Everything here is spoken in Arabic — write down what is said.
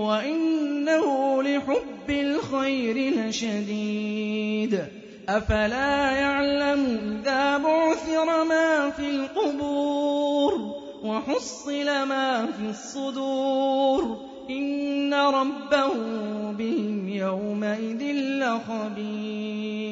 وَإِنَّهُ لِحُبِّ الْخَيْرِ لَشَدِيدٌ أَفَلَا يَعْلَمُ إِذَا بُعْثِرَ مَا فِي الْقُبُورِ وَحُصِّلَ مَا فِي الصُّدُورِ إِنَّ رَبَّهُم بِهِمْ يَوْمَئِذٍ لَّخَبِيرٌ